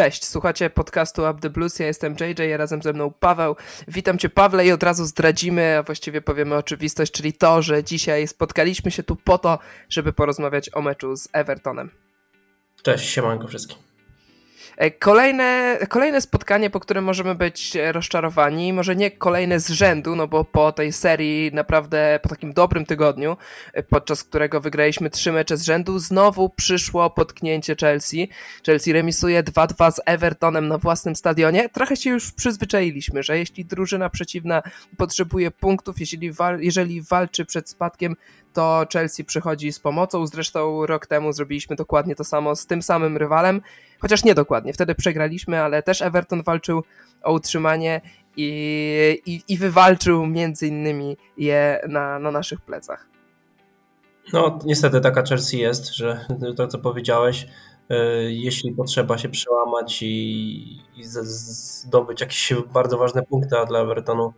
Cześć, słuchacie podcastu Up the Blues, ja jestem JJ, a razem ze mną Paweł. Witam Cię Pawle i od razu zdradzimy, a właściwie powiemy oczywistość, czyli to, że dzisiaj spotkaliśmy się tu po to, żeby porozmawiać o meczu z Evertonem. Cześć, siemanko wszystkim. E, kolejne, kolejne spotkanie, po którym możemy być rozczarowani, może nie kolejne z rzędu, no bo po tej serii naprawdę po takim dobrym tygodniu, e, podczas którego wygraliśmy trzy mecze z rzędu, znowu przyszło potknięcie Chelsea. Chelsea remisuje 2-2 z Evertonem na własnym stadionie. Trochę się już przyzwyczailiśmy, że jeśli drużyna przeciwna potrzebuje punktów, jeżeli, wal jeżeli walczy przed spadkiem, to Chelsea przychodzi z pomocą. Zresztą rok temu zrobiliśmy dokładnie to samo z tym samym rywalem, chociaż nie dokładnie. Wtedy przegraliśmy, ale też Everton walczył o utrzymanie i, i, i wywalczył między innymi je na, na naszych plecach. No, niestety taka Chelsea jest, że to co powiedziałeś, e, jeśli potrzeba się przełamać i, i zdobyć jakieś bardzo ważne punkty, a dla Evertonu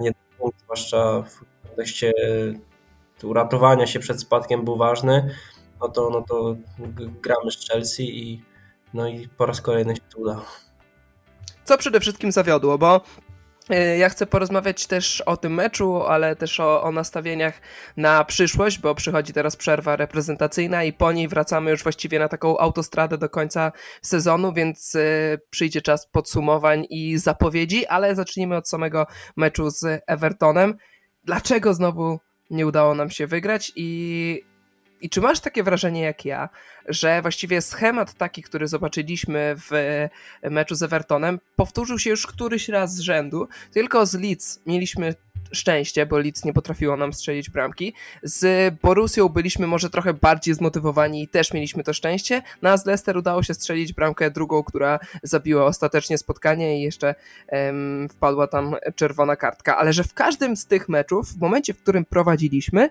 nie punkt, zwłaszcza w kontekście uratowania się przed spadkiem był ważny, no to, no to gramy z Chelsea i, no i po raz kolejny się to udało. Co przede wszystkim zawiodło, bo e, ja chcę porozmawiać też o tym meczu, ale też o, o, nastawieniach na przyszłość, bo przychodzi teraz przerwa reprezentacyjna i po niej wracamy już właściwie na taką autostradę do końca sezonu, więc y, przyjdzie czas podsumowań i zapowiedzi, ale zacznijmy od samego meczu z Evertonem. Dlaczego znowu nie udało nam się wygrać i, i czy masz takie wrażenie jak ja, że właściwie schemat taki, który zobaczyliśmy w meczu z Evertonem, powtórzył się już któryś raz z rzędu, tylko z Leeds mieliśmy szczęście, bo Leeds nie potrafiło nam strzelić bramki. Z Borusią byliśmy może trochę bardziej zmotywowani i też mieliśmy to szczęście. No z Leicester udało się strzelić bramkę drugą, która zabiła ostatecznie spotkanie i jeszcze wpadła tam czerwona kartka. Ale że w każdym z tych meczów, w momencie, w którym prowadziliśmy,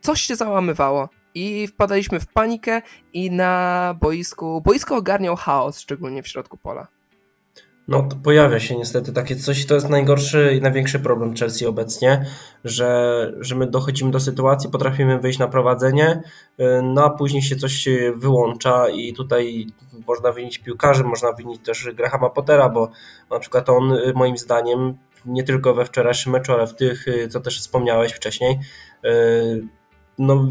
coś się załamywało i wpadaliśmy w panikę i na boisku, boisko ogarniał chaos, szczególnie w środku pola. No pojawia się niestety takie coś, to jest najgorszy i największy problem Chelsea obecnie, że, że my dochodzimy do sytuacji, potrafimy wyjść na prowadzenie, y, no a później się coś wyłącza i tutaj można winić piłkarzy, można winić też Grahama Pottera, bo na przykład on y, moim zdaniem nie tylko we wczorajszym meczu, ale w tych, y, co też wspomniałeś wcześniej, no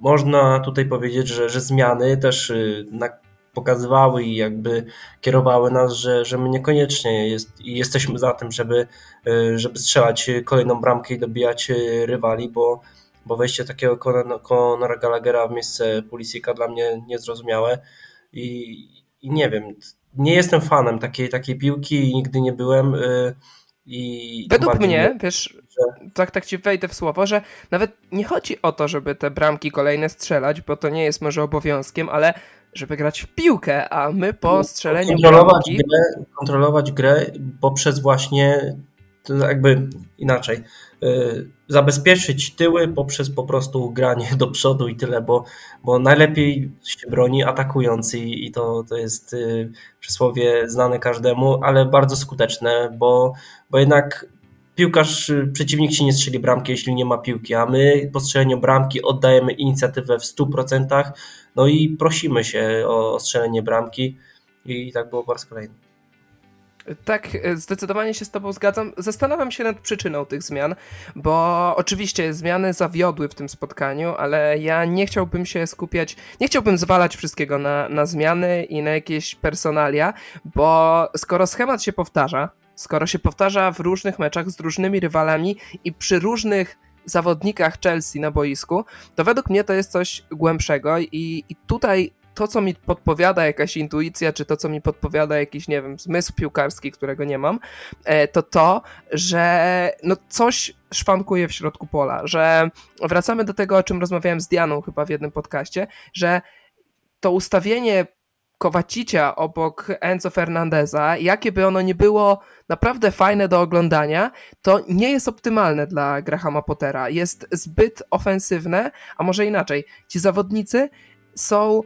można tutaj powiedzieć, że, że zmiany też na pokazywały i jakby kierowały nas, że, że my niekoniecznie jest, jesteśmy za tym, żeby, e, żeby strzelać kolejną bramkę i dobijać e, rywali, bo, bo wejście takiego Conora Gallaghera w miejsce Pulisika dla mnie niezrozumiałe i, i nie wiem, nie jestem fanem takiej, takiej piłki i nigdy nie byłem. E, I Według mnie, nie, wiesz, że... tak, tak ci wejdę w słowo, że nawet nie chodzi o to, żeby te bramki kolejne strzelać, bo to nie jest może obowiązkiem, ale żeby grać w piłkę, a my po strzeleniu kontrolować bramki... grę, kontrolować grę poprzez właśnie jakby inaczej yy, zabezpieczyć tyły poprzez po prostu granie do przodu i tyle, bo, bo najlepiej się broni atakując i, i to, to jest yy, przysłowie znane każdemu, ale bardzo skuteczne, bo, bo jednak piłkarz, y, przeciwnik ci nie strzeli bramki, jeśli nie ma piłki, a my po strzeleniu bramki oddajemy inicjatywę w 100%, no i prosimy się o strzelenie bramki i tak było po raz kolejny. Tak, y, zdecydowanie się z Tobą zgadzam. Zastanawiam się nad przyczyną tych zmian, bo oczywiście zmiany zawiodły w tym spotkaniu, ale ja nie chciałbym się skupiać, nie chciałbym zwalać wszystkiego na, na zmiany i na jakieś personalia, bo skoro schemat się powtarza, skoro się powtarza w różnych meczach z różnymi rywalami i przy różnych zawodnikach Chelsea na boisku, to według mnie to jest coś głębszego i, i tutaj to, co mi podpowiada jakaś intuicja, czy to, co mi podpowiada jakiś, nie wiem, zmysł piłkarski, którego nie mam, e, to to, że no coś szwankuje w środku pola, że wracamy do tego, o czym rozmawiałem z Dianą chyba w jednym podcaście, że to ustawienie Kowacicia obok Enzo Fernandeza, jakie by ono nie było naprawdę fajne do oglądania, to nie jest optymalne dla Grahama Pottera. Jest zbyt ofensywne, a może inaczej. Ci zawodnicy są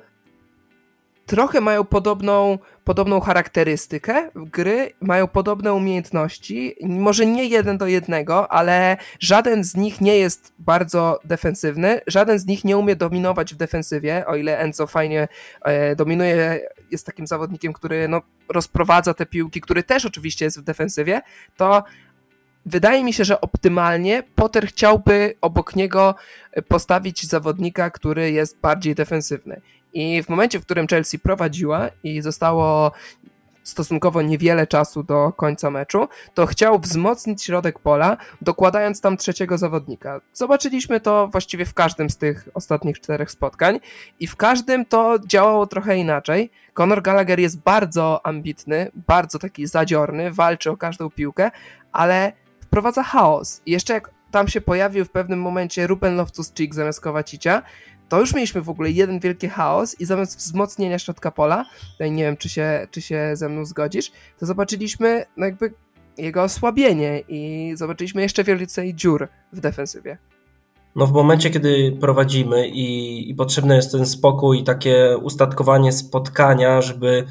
trochę mają podobną, podobną charakterystykę gry, mają podobne umiejętności, może nie jeden do jednego, ale żaden z nich nie jest bardzo defensywny, żaden z nich nie umie dominować w defensywie, o ile Enzo fajnie e, dominuje, jest takim zawodnikiem, który no, rozprowadza te piłki, który też oczywiście jest w defensywie, to wydaje mi się, że optymalnie Potter chciałby obok niego postawić zawodnika, który jest bardziej defensywny. I w momencie, w którym Chelsea prowadziła i zostało stosunkowo niewiele czasu do końca meczu, to chciał wzmocnić środek pola, dokładając tam trzeciego zawodnika. Zobaczyliśmy to właściwie w każdym z tych ostatnich czterech spotkań i w każdym to działało trochę inaczej. Conor Gallagher jest bardzo ambitny, bardzo taki zadziorny, walczy o każdą piłkę, ale wprowadza chaos. I jeszcze jak tam się pojawił w pewnym momencie Ruben Loftus-Cheek zamiast Kowacicia, to już mieliśmy w ogóle jeden wielki chaos i zamiast wzmocnienia środka pola, tutaj nie wiem, czy się, czy się ze mną zgodzisz, to zobaczyliśmy no jakby jego osłabienie i zobaczyliśmy jeszcze więcej dziur w defensywie. No w momencie, kiedy prowadzimy i, i potrzebny jest ten spokój i takie ustatkowanie spotkania, żeby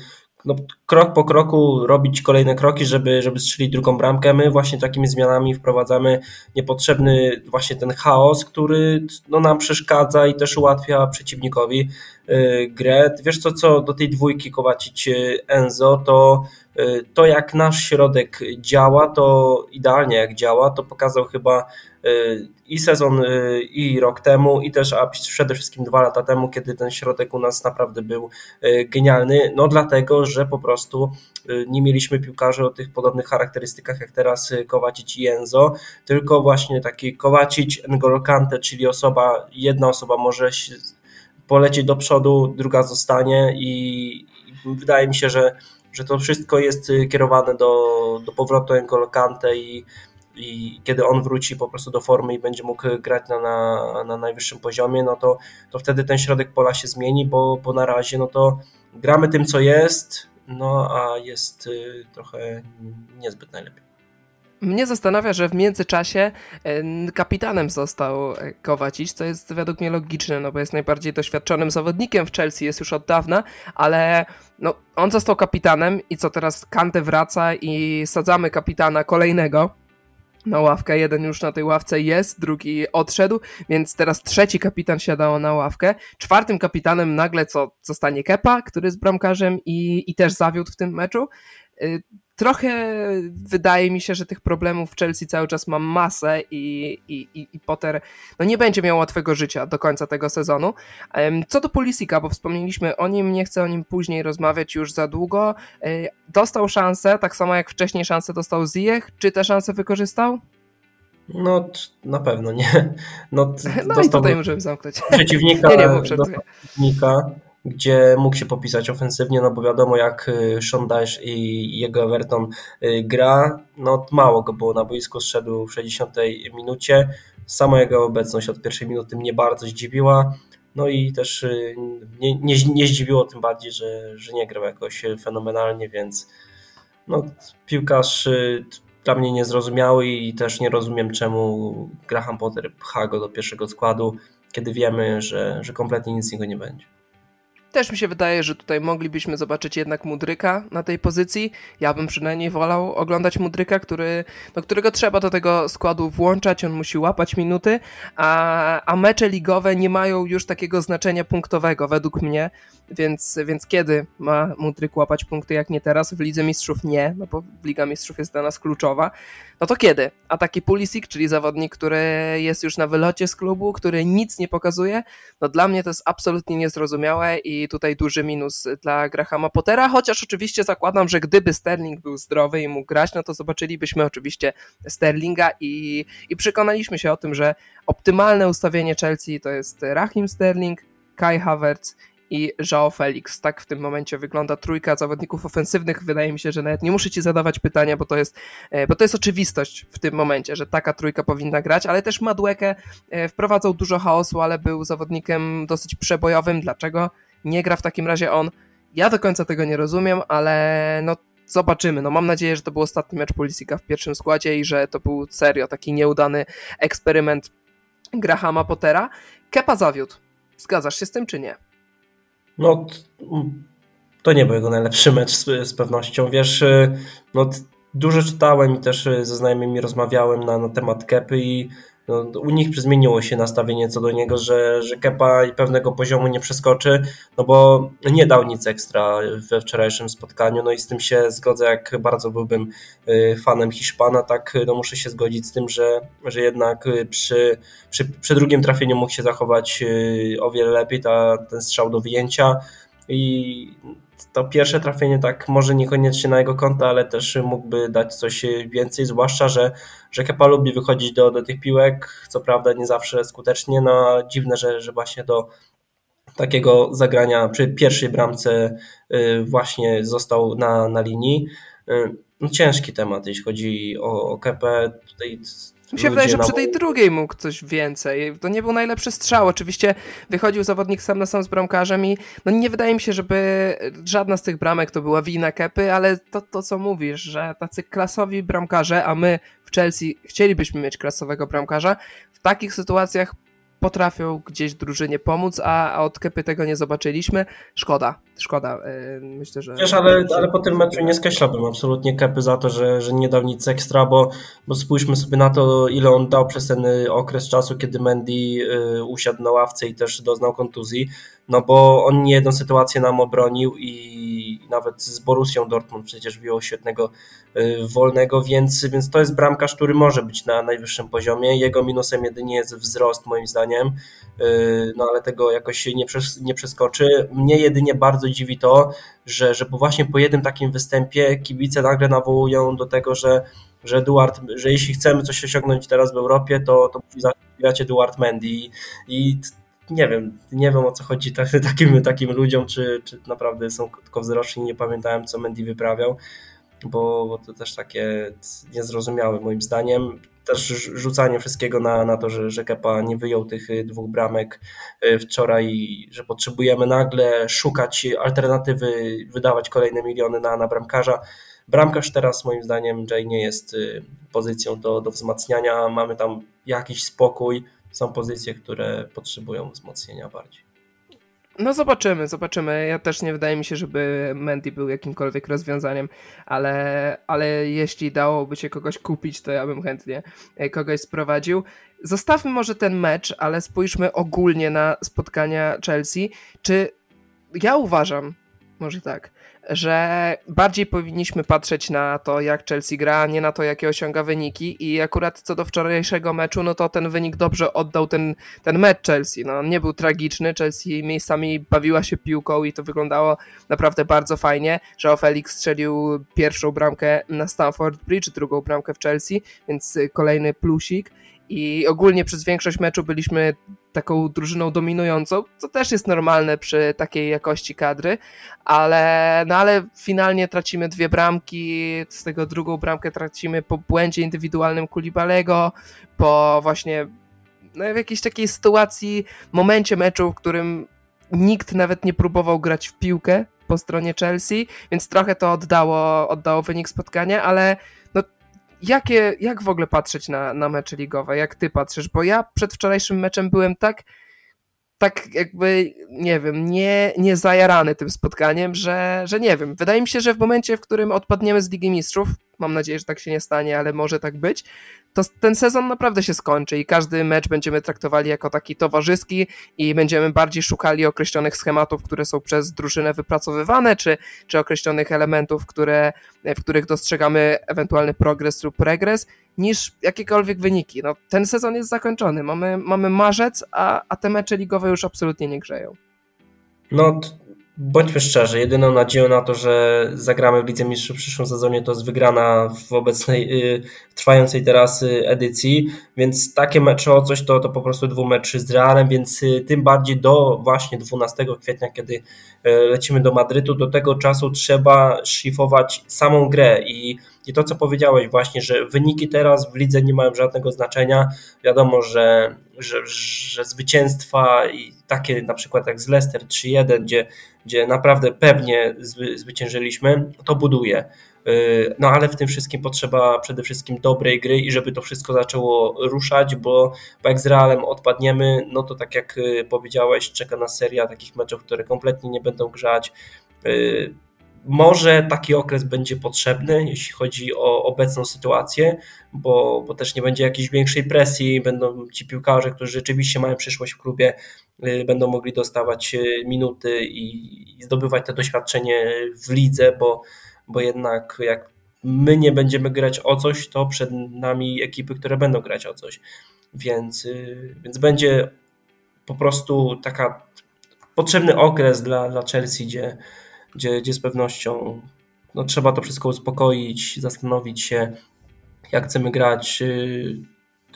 no, krok po kroku robić kolejne kroki, żeby, żeby strzelić drugą bramkę. My właśnie takimi zmianami wprowadzamy niepotrzebny właśnie ten chaos, który no, nam przeszkadza i też ułatwia przeciwnikowi y, grę. Wiesz co, co do tej dwójki Kowacić y, Enzo, to y, to jak nasz środek działa, to idealnie jak działa, to pokazał chyba i sezon i rok temu i też a przede wszystkim dwa lata temu, kiedy ten środek u nas naprawdę był genialny, no dlatego, że po prostu nie mieliśmy piłkarzy o tych podobnych charakterystykach jak teraz Kowacic i Enzo, tylko właśnie taki Kowacic, N'Golo Kante, czyli osoba, jedna osoba może polecieć do przodu, druga zostanie i wydaje mi się, że, że to wszystko jest kierowane do, do powrotu N'Golo Kante i, i kiedy on wróci po prostu do formy i będzie mógł grać na, na, na najwyższym poziomie, no to, to wtedy ten środek pola się zmieni, bo, bo na razie no to gramy tym, co jest, no a jest y, trochę niezbyt najlepiej. Mnie zastanawia, że w międzyczasie kapitanem został e, Kowacic, co jest według mnie logiczne, no bo jest najbardziej doświadczonym zawodnikiem w Chelsea, jest już od dawna, ale no, on został kapitanem i co teraz Kante wraca i sadzamy kapitana kolejnego na ławkę. Jeden już na tej ławce jest, drugi odszedł, więc teraz trzeci kapitan siadał na ławkę. Czwartym kapitanem nagle co zostanie Kepa, który jest bramkarzem i, i też zawiódł w tym meczu. Trochę wydaje mi się, że tych problemów w Chelsea cały czas mam masę i, i, i Potter no nie będzie miał łatwego życia do końca tego sezonu. Co do Pulisika, bo wspomnieliśmy o nim, nie chcę o nim później rozmawiać już za długo. Y, dostał szansę, tak samo jak wcześniej szansę dostał Ziyech. Czy tę szansę wykorzystał? No, na pewno nie. No, no i tutaj możemy zamknąć. Przeciwnika, nie, nie, przeciwnika gdzie mógł się popisać ofensywnie, no bo wiadomo jak y, Sean i jego Everton y, gra, no mało go było na boisku, zszedł w 60 minucie, sama jego obecność od pierwszej minuty mnie bardzo zdziwiła, no i też y, nie, nie, nie zdziwiło tym bardziej, że, że nie grał jakoś fenomenalnie, więc no, piłkarz dla mnie niezrozumiały i też nie rozumiem czemu Graham Potter pcha go do pierwszego składu, kiedy wiemy, że, że kompletnie nic z niego nie będzie. Też mi się wydaje, że tutaj moglibyśmy zobaczyć jednak Mudryka na tej pozycji. Ja bym przynajmniej wolał oglądać Mudryka, który, no, którego trzeba do tego składu włączać, on musi łapać minuty, a, a mecze ligowe nie mają już takiego znaczenia punktowego według mnie, więc, więc kiedy ma Mudryk łapać punkty, jak nie teraz? W Lidze Mistrzów nie, no bo Liga Mistrzów jest dla nas kluczowa. No to kiedy? A taki Pulisic, czyli zawodnik, który jest już na wylocie z klubu, który nic nie pokazuje, no dla mnie to jest absolutnie niezrozumiałe i tutaj duży minus dla Grahama Pottera, chociaż oczywiście zakładam, że gdyby Sterling był zdrowy i mógł grać, no to zobaczylibyśmy oczywiście Sterlinga i, i przekonaliśmy się o tym, że optymalne ustawienie Chelsea to jest Rahim Sterling, Kai Havertz i Joao Felix. Tak w tym momencie wygląda trójka zawodników ofensywnych. Wydaje mi się, że nawet nie muszę ci zadawać pytania, bo to jest, e, bo to jest oczywistość w tym momencie, że taka trójka powinna grać, ale też Madłekę e, wprowadzał dużo chaosu, ale był zawodnikiem dosyć przebojowym. Dlaczego nie gra w takim razie on? Ja do końca tego nie rozumiem, ale no zobaczymy. No mam nadzieję, że to był ostatni mecz Polisika w pierwszym składzie i że to był serio taki nieudany eksperyment Grahama Pottera. Kepa zawiódł. Zgadzasz się z tym czy nie? No, to nie był jego najlepszy mecz z, z pewnością. Wiesz, no, dużo czytałem i też ze znajomymi rozmawiałem na, na temat Kepy i no, u nich zmieniło się nastawienie co do niego, że, że Kepa pewnego poziomu nie przeskoczy, no bo nie dał nic ekstra we wczorajszym spotkaniu, no i z tym się zgodzę, jak bardzo byłbym y, fanem Hiszpana, tak no muszę się zgodzić z tym, że, że jednak przy, przy, przy drugim trafieniu mógł się zachować y, o wiele lepiej, ta, ten strzał do wyjęcia. I to pierwsze trafienie tak może niekoniecznie na jego konto, ale też mógłby dać coś więcej, zwłaszcza, że, że Kepa lubi wychodzić do, do tych piłek, co prawda nie zawsze skutecznie, no dziwne, że, że właśnie do takiego zagrania przy pierwszej bramce y, właśnie został na, na linii. Y, no, ciężki temat, jeśli chodzi o, o Kepę. Tutaj mi się wydaje, że przy tej drugiej mógł coś więcej. To nie był najlepszy strzał. Oczywiście wychodził zawodnik sam na sam z bramkarzem i no nie wydaje mi się, żeby żadna z tych bramek to była wina Kepy, ale to, to co mówisz, że tacy klasowi bramkarze, a my w Chelsea chcielibyśmy mieć klasowego bramkarza, w takich sytuacjach potrafią gdzieś drużynie pomóc, a, a od Kepy tego nie zobaczyliśmy. Szkoda, szkoda. Y, myślę, że... Wiesz, ale, ale po tym meczu nie skreślałbym absolutnie Kepy za to, że, że nie dał nic ekstra, bo, bo spójrzmy sobie na to, ile on dał przez ten okres czasu, kiedy Mendy y, usiadł na ławce i też doznał kontuzji no bo on nie jedną sytuację nam obronił i nawet z Borussią Dortmund przecież wziął świetnego y, wolnego, więc, więc to jest bramkarz, który może być na najwyższym poziomie. Jego minusem jedynie jest wzrost moim zdaniem, y, no ale tego jakoś nie, przes nie przeskoczy. Mnie jedynie bardzo dziwi to, że, że właśnie po jednym takim występie kibice nagle nawołują do tego, że że Eduard, że jeśli chcemy coś osiągnąć teraz w Europie, to, to musi zagrać Eduard Mendy i nie wiem, nie wiem o co chodzi takim, takim ludziom, czy, czy naprawdę są tylko wzroczni, nie pamiętałem co Mendy wyprawiał, bo, bo to też takie niezrozumiałe moim zdaniem. Też rzucanie wszystkiego na, na to, że, że Kepa nie wyjął tych y, dwóch bramek y, wczoraj, że potrzebujemy nagle szukać alternatywy, wydawać kolejne miliony na, na bramkarza. Bramkarz teraz moim zdaniem Jay nie jest y, pozycją do, do wzmacniania, mamy tam jakiś spokój, są pozycje, które potrzebują wzmocnienia bardziej. No zobaczymy, zobaczymy. Ja też nie wydaje mi się, żeby Mendy był jakimkolwiek rozwiązaniem, ale, ale jeśli dałoby się kogoś kupić, to ja bym chętnie e, kogoś sprowadził. Zostawmy może ten mecz, ale spójrzmy ogólnie na spotkania Chelsea. Czy ja uważam, może tak, że bardziej powinniśmy patrzeć na to, jak Chelsea gra, nie na to, jakie osiąga wyniki. I akurat co do wczorajszego meczu, no to ten wynik dobrze oddał ten, ten mecz Chelsea. No, on nie był tragiczny, Chelsea miejscami bawiła się piłką i to wyglądało naprawdę bardzo fajnie. że Felix strzelił pierwszą bramkę na Stamford Bridge, drugą bramkę w Chelsea, więc kolejny plusik i ogólnie przez większość meczu byliśmy taką drużyną dominującą, co też jest normalne przy takiej jakości kadry, ale, no ale finalnie tracimy dwie bramki, z tego drugą bramkę tracimy po błędzie indywidualnym Kulibalego, po właśnie no, w jakiejś takiej sytuacji, momencie meczu, w którym nikt nawet nie próbował grać w piłkę po stronie Chelsea, więc trochę to oddało, oddało wynik spotkania, ale jakie, jak w ogóle patrzeć na, na mecze ligowe? Jak ty patrzysz? Bo ja przed wczorajszym meczem byłem tak, tak jakby, nie wiem, nie, nie zajarany tym spotkaniem, że, że nie wiem. Wydaje mi się, że w momencie, w którym odpadniemy z Ligi Mistrzów, mam nadzieję, że tak się nie stanie, ale może tak być, to ten sezon naprawdę się skończy i każdy mecz będziemy traktowali jako taki towarzyski i będziemy bardziej szukali określonych schematów, które są przez drużynę wypracowywane, czy, czy określonych elementów, które, w których dostrzegamy ewentualny progres lub regres, niż jakiekolwiek wyniki. No, ten sezon jest zakończony. Mamy, mamy marzec, a, a te mecze ligowe już absolutnie nie grzeją. No, Bądźmy szczerzy, jedyną nadzieją na to, że zagramy w Lidze Mistrzów w przyszłym sezonie to jest wygrana w obecnej, y, trwającej teraz y, edycji, więc takie mecze o coś to, to po prostu dwumeczy z Realem, więc y, tym bardziej do właśnie 12 kwietnia, kiedy lecimy do Madrytu, do tego czasu trzeba szlifować samą grę i, i to, co powiedziałeś właśnie, że wyniki teraz w lidze nie mają żadnego znaczenia. Wiadomo, że, że, że zwycięstwa i takie na przykład jak z Leicester 3-1, gdzie gdzie naprawdę pewnie zwyciężyliśmy, to buduje. Y, no ale w tym wszystkim potrzeba przede wszystkim dobrej gry i żeby to wszystko zaczęło ruszać, bo, bo jak z Realem odpadniemy, no to tak jak y, powiedziałeś, czeka nas seria takich meczów, które kompletnie nie będą grzać. Może taki okres będzie potrzebny, jeśli chodzi o obecną sytuację, bo, bo też nie będzie jakiejś większej presji. Będą ci piłkarze, którzy rzeczywiście mają przyszłość w klubie, y, będą mogli dostawać y, minuty i, i zdobywać to doświadczenie w lidze, bo, bo jednak jak my nie będziemy grać o coś, to przed nami ekipy, które będą grać o coś. Więc, y, więc będzie po prostu taka potrzebny okres dla, dla Chelsea, gdzie gdzie, gdzie z pewnością no, trzeba to wszystko uspokoić, zastanowić się, jak chcemy grać. Y,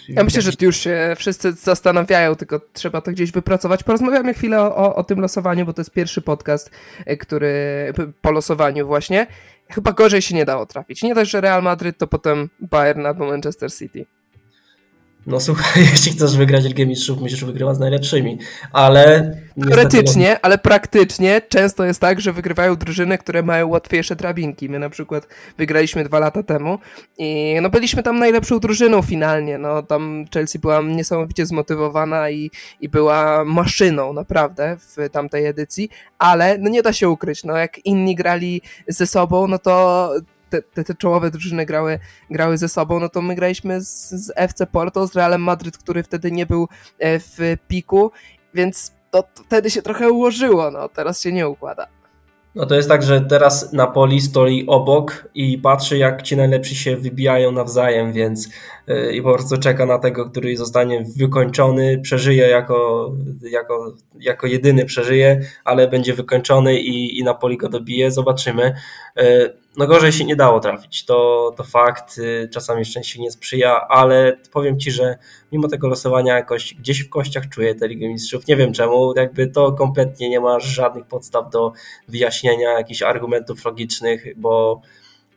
ja myślę, że już się wszyscy zastanawiają, tylko trzeba to gdzieś wypracować. Porozmawiamy chwilę o, o tym losowaniu, bo to jest pierwszy podcast, y, który po losowaniu właśnie. Chyba gorzej się nie dało trafić. Nie dość, że Real Madryt, to potem Bayern albo Manchester City. No słuchaj, jeśli chcesz wygrać Ligę Mistrzów, musisz wygrywać z najlepszymi, ale... Teoretycznie, ale praktycznie często jest tak, że wygrywają drużyny, które mają łatwiejsze drabinki. My na przykład wygraliśmy dwa lata temu i no byliśmy tam najlepszą drużyną finalnie. No tam Chelsea była niesamowicie zmotywowana i, i była maszyną naprawdę w tamtej edycji, ale no nie da się ukryć, no jak inni grali ze sobą, no to te, te, te, czołowe drużyny grały, grały ze sobą, no to my graliśmy z, z FC Porto, z Realem Madryt, który wtedy nie był e, w piku, więc to, wtedy się trochę ułożyło, no teraz się nie układa. No to jest tak, że teraz Napoli stoi obok i patrzy, jak ci najlepsi się wybijają nawzajem, więc yy, i po prostu czeka na tego, który zostanie wykończony, przeżyje jako, jako, jako jedyny przeżyje, ale będzie wykończony i, i Napoli go dobije. Zobaczymy. No gorzej się nie dało trafić, to, to fakt, y, czasami szczęście nie sprzyja, ale powiem Ci, że mimo tego losowania jakoś gdzieś w kościach czuję tę Ligę Mistrzów, nie wiem czemu, jakby to kompletnie nie ma żadnych podstaw do wyjaśnienia jakichś argumentów logicznych, bo,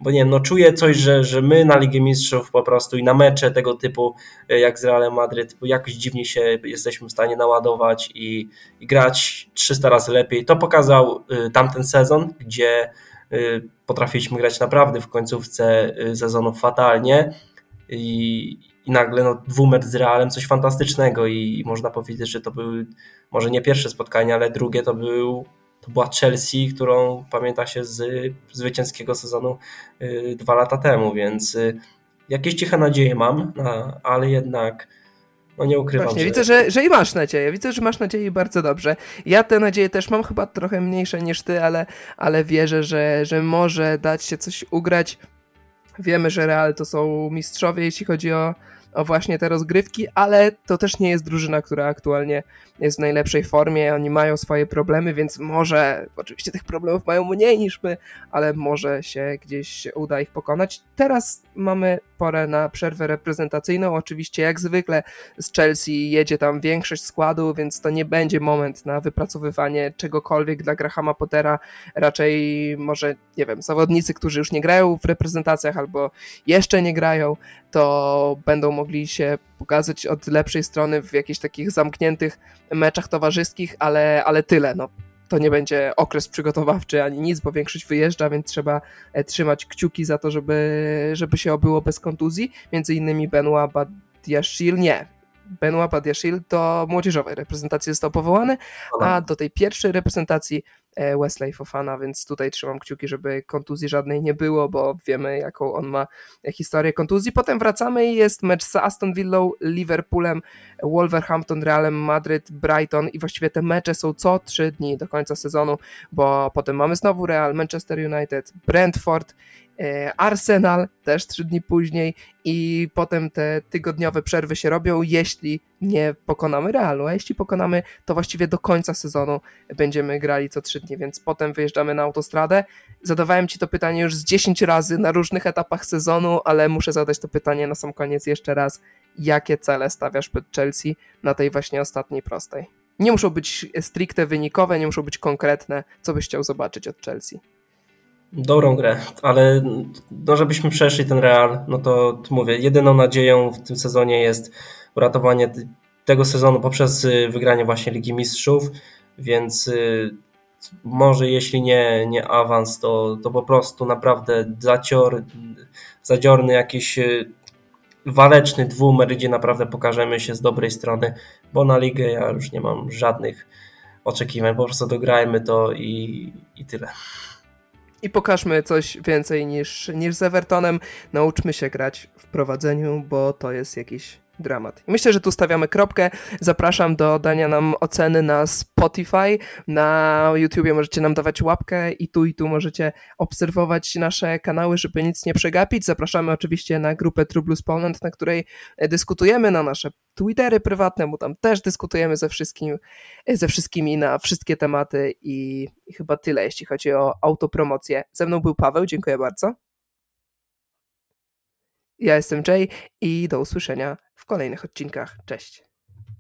bo nie wiem, no czuję coś, że, że my na Ligę Mistrzów po prostu i na mecze tego typu y, jak z Realem Madryt, jakoś dziwnie się jesteśmy w stanie naładować i, i grać 300 razy lepiej. To pokazał y, tamten sezon, gdzie potrafiliśmy grać naprawdę w końcówce y, sezonu fatalnie i, i nagle no, dwumecz z Realem coś fantastycznego i, można powiedzieć, że to był może nie pierwsze spotkanie, ale drugie to był to była Chelsea, którą pamięta się z zwycięskiego sezonu y, dwa lata temu, więc jakieś ciche nadzieje mam, ale jednak no nie ukrywam. Właśnie, że... widzę, że, że i masz nadzieję. Widzę, że masz nadzieję bardzo dobrze. Ja te nadzieje też mam chyba trochę mniejsze niż ty, ale, ale wierzę, że, że może dać się coś ugrać. Wiemy, że Real to są mistrzowie, jeśli chodzi o, o właśnie te rozgrywki, ale to też nie jest drużyna, która aktualnie jest w najlepszej formie. Oni mają swoje problemy, więc może, oczywiście tych problemów mają mniej niż my, ale może się gdzieś uda ich pokonać. Teraz mamy porę na przerwę reprezentacyjną. Oczywiście, jak zwykle, z Chelsea jedzie tam większość składu, więc to nie będzie moment na wypracowywanie czegokolwiek dla Grahama Pottera. Raczej może, nie wiem, zawodnicy, którzy już nie grają w reprezentacjach albo jeszcze nie grają, to będą mogli się pokazać od lepszej strony w jakichś takich zamkniętych meczach towarzyskich, ale, ale tyle. No, to nie będzie okres przygotowawczy ani nic, bo większość wyjeżdża, więc trzeba e, trzymać kciuki za to, żeby, żeby się obyło bez kontuzji. Między innymi Benoit Badiashil, nie, Benoit Badiashil do młodzieżowej reprezentacji został powołany, a do tej pierwszej reprezentacji Wesley Fofana, więc tutaj trzymam kciuki, żeby kontuzji żadnej nie było, bo wiemy jaką on ma historię kontuzji. Potem wracamy i jest mecz z Aston Villą, Liverpoolem, Wolverhampton, Realem Madryt, Brighton i właściwie te mecze są co trzy dni do końca sezonu, bo potem mamy znowu Real, Manchester United, Brentford E, Arsenal też trzy dni później i potem te tygodniowe przerwy się robią, jeśli nie pokonamy Realu, a jeśli pokonamy, to właściwie do końca sezonu będziemy grali co trzy dni, więc potem wyjeżdżamy na autostradę. Zadawałem Ci to pytanie już z 10 razy na różnych etapach sezonu, ale muszę zadać to pytanie na sam koniec jeszcze raz. Jakie cele stawiasz przed Chelsea na tej właśnie ostatniej prostej? Nie muszą być stricte wynikowe, nie muszą być konkretne. Co byś chciał zobaczyć od Chelsea? Dobrą grę, ale no żebyśmy przeszli ten Real, no to mówię, jedyną nadzieją w tym sezonie jest uratowanie tego sezonu poprzez y, wygranie właśnie Ligi Mistrzów, więc y, może jeśli nie, nie awans, to, to po prostu naprawdę zacior, zadziorny jakiś y, waleczny dwumer, gdzie naprawdę pokażemy się z dobrej strony, bo na ligę ja już nie mam żadnych oczekiwań. Po prostu dograjmy to i, i tyle. I pokażmy coś więcej niż, niż z Evertonem. Nauczmy się grać w prowadzeniu, bo to jest jakiś dramat. Myślę, że tu stawiamy kropkę. Zapraszam do dania nam oceny na Spotify, na YouTubie możecie nam dawać łapkę i tu i tu możecie obserwować nasze kanały, żeby nic nie przegapić. Zapraszamy oczywiście na grupę True Blues Poland, na której dyskutujemy, na nasze Twittery prywatne, bo tam też dyskutujemy ze, wszystkim, ze wszystkimi na wszystkie tematy i, i chyba tyle, jeśli chodzi o autopromocję. Ze mną był Paweł, dziękuję bardzo. Ja jestem Jay i do usłyszenia w kolejnych odcinkach. Cześć.